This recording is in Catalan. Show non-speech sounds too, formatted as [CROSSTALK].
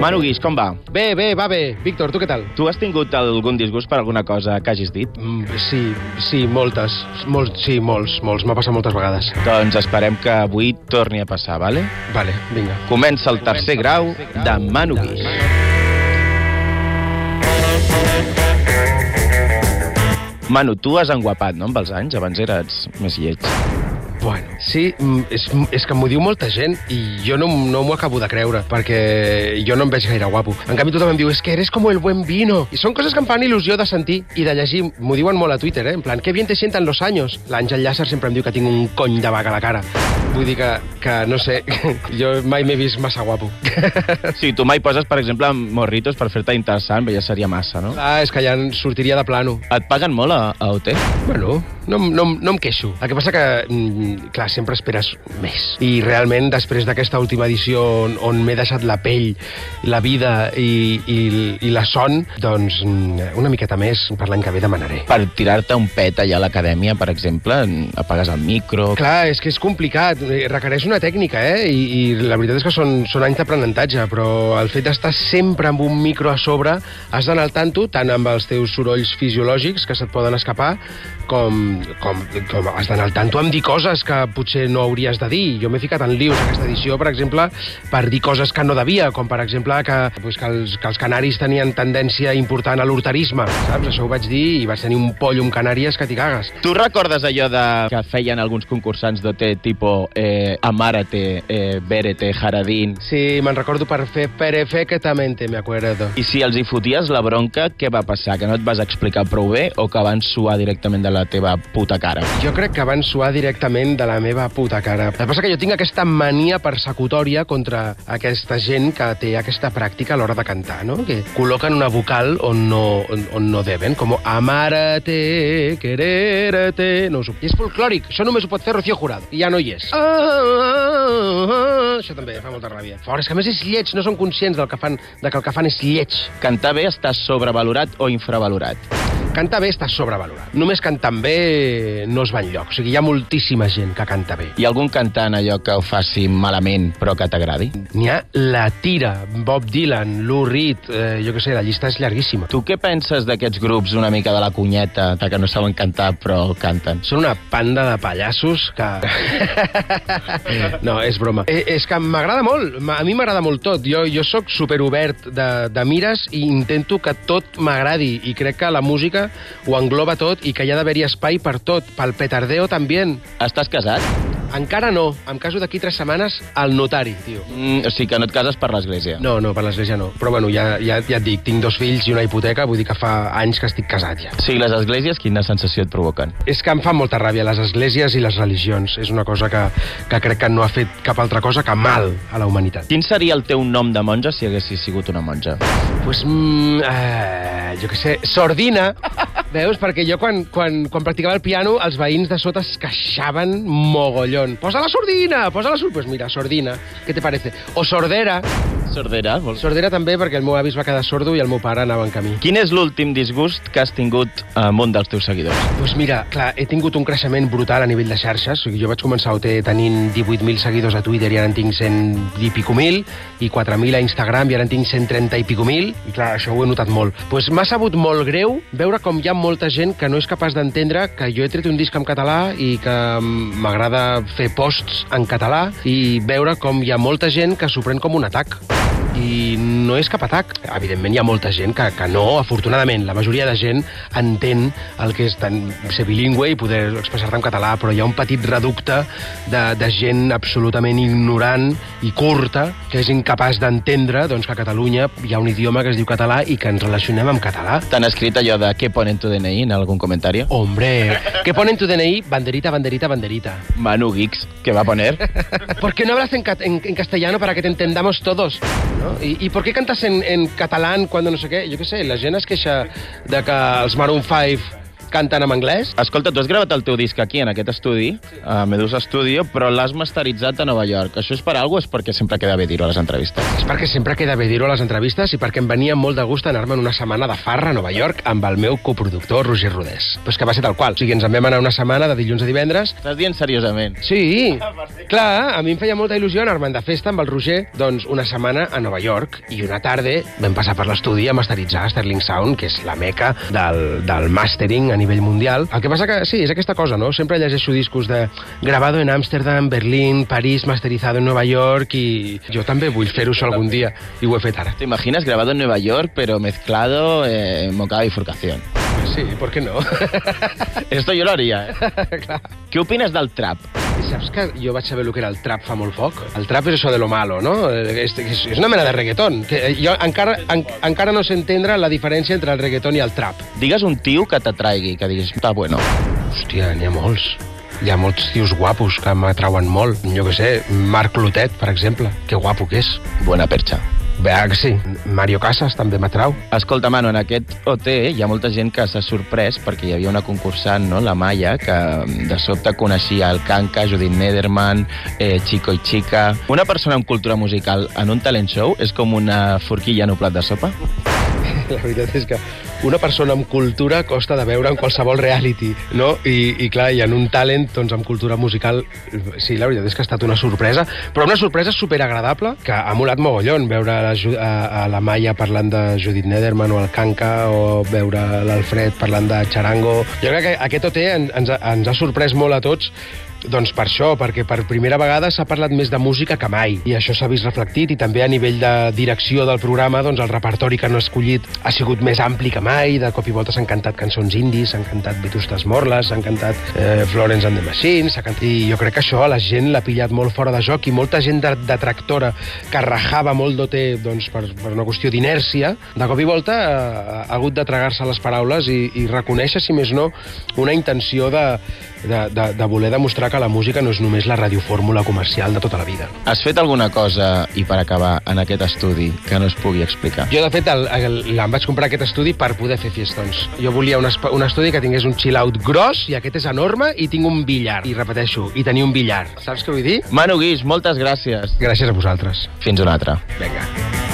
Manu Guix, com va? Bé, bé, va bé. Víctor, tu què tal? Tu has tingut algun disgust per alguna cosa que hagis dit? Mm, sí, sí, moltes. Molts, sí, molts, molts. M'ha passat moltes vegades. Doncs esperem que avui torni a passar, vale? Vale, vinga. Comença el tercer grau de Manu Guix. Manu, tu has enguapat, no?, amb els anys. Abans eres més lleig. Bueno, sí, mm, és, és que m'ho diu molta gent i jo no, no m'ho acabo de creure, perquè jo no em veig gaire guapo. En canvi, tothom em diu, és que eres como el buen vino. I són coses que em fan il·lusió de sentir i de llegir. M'ho diuen molt a Twitter, eh? En plan, que bien te sientan los años. L'Àngel Llàcer sempre em diu que tinc un cony de vaca a la cara. Vull dir que, que no sé, [LAUGHS] jo mai m'he vist massa guapo. [LAUGHS] Sí, tu mai poses, per exemple, morritos per fer-te interessant, ja seria massa, no? Clar, és que ja en sortiria de plano. Et paguen molt a, a OT? Bueno, no, no, no em queixo. El que passa que, mm, clar, sempre esperes més. I realment, després d'aquesta última edició on, on m'he deixat la pell, la vida i, i, i la son, doncs mm, una miqueta més per l'any que ve demanaré. Per tirar-te un pet allà a l'acadèmia, per exemple, apagues el micro... Clar, és que és complicat, eh, requereix una tècnica, eh? I, i la veritat és que són, són anys d'aprenentatge, però el fet d'estar sempre amb un micro a sobre, has d'anar al tanto, tant amb els teus sorolls fisiològics que se't poden escapar, com, com, com has d'anar al tanto amb dir coses que potser no hauries de dir. Jo m'he ficat en lius aquesta edició, per exemple, per dir coses que no devia, com per exemple que, pues, que, els, que els canaris tenien tendència important a l'hortarisme, saps? Això ho vaig dir i vaig tenir un pollo amb canàries que t'hi cagues. Tu recordes allò de que feien alguns concursants d'OT, tipo eh, Amárate, eh, Bérete, Jaradín... Sí, me'n recordo per fer perfectamente, me acuerdo. I si els hi foties la bronca, què va passar? Que no et vas explicar prou bé o que van suar directament de la teva puta cara? Jo crec que van suar directament de la meva puta cara. El que passa que jo tinc aquesta mania persecutòria contra aquesta gent que té aquesta pràctica a l'hora de cantar, no? Que col·loquen una vocal on no, on, on no deben, com amárate, quererte... No ho sé. I és folclòric, això només ho pot fer Rocío Jurado, i ja no hi és. Ah, ah, ah, això també fa molta ràbia. Fora, és que a més és lleig, no són conscients del que fan, de que el que fan és lleig. Cantar bé està sobrevalorat o infravalorat? Cantar bé està sobrevalorat. Només cantant bé no es va enlloc. O sigui, hi ha moltíssima gent que canta bé. Hi ha algun cantant allò que ho faci malament però que t'agradi? N'hi ha la tira, Bob Dylan, Lou Reed, eh, jo què sé, la llista és llarguíssima. Tu què penses d'aquests grups una mica de la cunyeta, de que no saben cantar però canten? Són una panda de pallassos que... [LAUGHS] no, és broma. Eh, és que m'agrada molt, a mi m'agrada molt tot. Jo, jo sóc superobert de, de mires i intento que tot m'agradi i crec que la música ho engloba tot i que hi ha d'haver-hi espai per tot. Pel petardeo també. Estàs casat? Encara no. Em caso d'aquí tres setmanes al notari, tio. Mm, o sigui que no et cases per l'església. No, no, per l'església no. Però bueno, ja, ja, ja et dic, tinc dos fills i una hipoteca, vull dir que fa anys que estic casat ja. Sigui, les esglésies quina sensació et provoquen? És que em fa molta ràbia les esglésies i les religions. És una cosa que, que crec que no ha fet cap altra cosa que mal a la humanitat. Quin seria el teu nom de monja si haguessis sigut una monja? Pues, mm, eh, jo què sé, sordina. Veus? Perquè jo quan, quan, quan practicava el piano els veïns de sota es queixaven mogollón. Posa la sordina, posa la sordina. Pues mira, sordina, què te parece? O sordera. Sordera? Vols... Sordera també perquè el meu avi es va quedar sordo i el meu pare anava en camí. Quin és l'últim disgust que has tingut amb un dels teus seguidors? Doncs pues mira, clar, he tingut un creixement brutal a nivell de xarxes. O sigui, jo vaig començar a OT tenint 18.000 seguidors a Twitter i ara en tinc 100 i pico mil, i 4.000 a Instagram i ara en tinc 130 i pico mil, i clar, això ho he notat molt. Doncs pues m'ha sabut molt greu veure com hi ha molta gent que no és capaç d'entendre que jo he tret un disc en català i que m'agrada fer posts en català i veure com hi ha molta gent que s'ho pren com un atac i no és cap atac. Evidentment hi ha molta gent que, que no, afortunadament. La majoria de gent entén el que és tan, ser bilingüe i poder expressar-te en català, però hi ha un petit reducte de, de gent absolutament ignorant i curta que és incapaç d'entendre doncs, que a Catalunya hi ha un idioma que es diu català i que ens relacionem amb català. T'han escrit allò de què ponen tu DNI en algun comentari? Hombre, ¿qué ponen tu DNI? Banderita, banderita, banderita. Manu Geeks, què va poner? [LAUGHS] ¿Por qué no hablas en, en- en castellano para que te entendamos todos? ¿No? ¿Y, y por qué cantas en, en catalán cuando no sé qué? Yo qué sé, la gent es queixa de que els Maroon 5 canten en anglès. Escolta, tu has gravat el teu disc aquí, en aquest estudi, a Medusa Studio, però l'has masteritzat a Nova York. Això és per alguna cosa o és perquè sempre queda bé dir-ho a les entrevistes? És perquè sempre queda bé dir-ho a les entrevistes i perquè em venia molt de gust anar-me'n una setmana de farra a Nova York amb el meu coproductor Roger Rodés. Però és que va ser tal qual. O sigui, ens en vam anar una setmana de dilluns a divendres Estàs dient seriosament? Sí, clar, a mi em feia molta il·lusió anar-me'n de festa amb el Roger, doncs una setmana a Nova York i una tarda vam passar per l'estudi a masteritzar Sterling Sound, que és la meca del, del mastering a nivell mundial. El que passa que, sí, és aquesta cosa, no? Sempre llegeixo discos de grabado en Amsterdam, Berlín, París, masterizado en Nova York i jo també vull fer-ho això algun dia i ho he fet ara. ¿Te imaginas grabado en Nueva York, pero mezclado eh, en Mocada Bifurcación? Sí, ¿por qué no? [LAUGHS] Esto yo lo haría, ¿eh? [LAUGHS] Clar. ¿Qué opinas del trap? I saps que jo vaig saber el que era el trap fa molt poc? El trap és això de lo malo, no? És, és, és una mena de reggaeton. Que eh, jo encara, en, encara no sé entendre la diferència entre el reggaeton i el trap. Digues un tio que t'atraigui, que diguis, està bueno. Hòstia, n'hi ha molts. Hi ha molts tios guapos que m'atrauen molt. Jo que sé, Marc Clotet, per exemple. Que guapo que és. Buena perxa. Veà que sí. Mario Casas també m'atrau. Escolta, Manu, en aquest OT hi ha molta gent que s'ha sorprès perquè hi havia una concursant, no?, la Maya, que de sobte coneixia el Kanka, Judith Nederman, eh, Chico i Chica... Una persona amb cultura musical en un talent show és com una forquilla en un plat de sopa? [LAUGHS] La veritat és que una persona amb cultura costa de veure en qualsevol reality, no? I, i clar, i en un talent, doncs, amb cultura musical, sí, la veritat és que ha estat una sorpresa, però una sorpresa superagradable, que ha molat mogollon veure la, a, a la Maia parlant de Judith Nederman o el Kanka, o veure l'Alfred parlant de Charango. Jo crec que aquest OT en, ens, ens ha sorprès molt a tots, doncs per això, perquè per primera vegada s'ha parlat més de música que mai, i això s'ha vist reflectit, i també a nivell de direcció del programa, doncs el repertori que han escollit ha sigut més ampli que mai, de cop i volta s'han cantat cançons indis, s'han cantat Vetustes Morles, s'han cantat eh, Florence and the Machine, s'ha cantat... i jo crec que això a la gent l'ha pillat molt fora de joc, i molta gent de- detractora que rajava molt d'OT doncs, per, per una qüestió d'inèrcia, de cop i volta eh, ha hagut de tragar-se les paraules i, i reconèixer, si més no, una intenció de, de, de, de voler demostrar que la música no és només la radiofórmula comercial de tota la vida. Has fet alguna cosa, i per acabar, en aquest estudi que no es pugui explicar? Jo, de fet, el, el, em vaig comprar aquest estudi per poder fer fiestons. Jo volia un, un estudi que tingués un chill-out gros, i aquest és enorme, i tinc un billar. I repeteixo, i tenir un billar. Saps què vull dir? Manu Guix, moltes gràcies. Gràcies a vosaltres. Fins una altra. Vinga.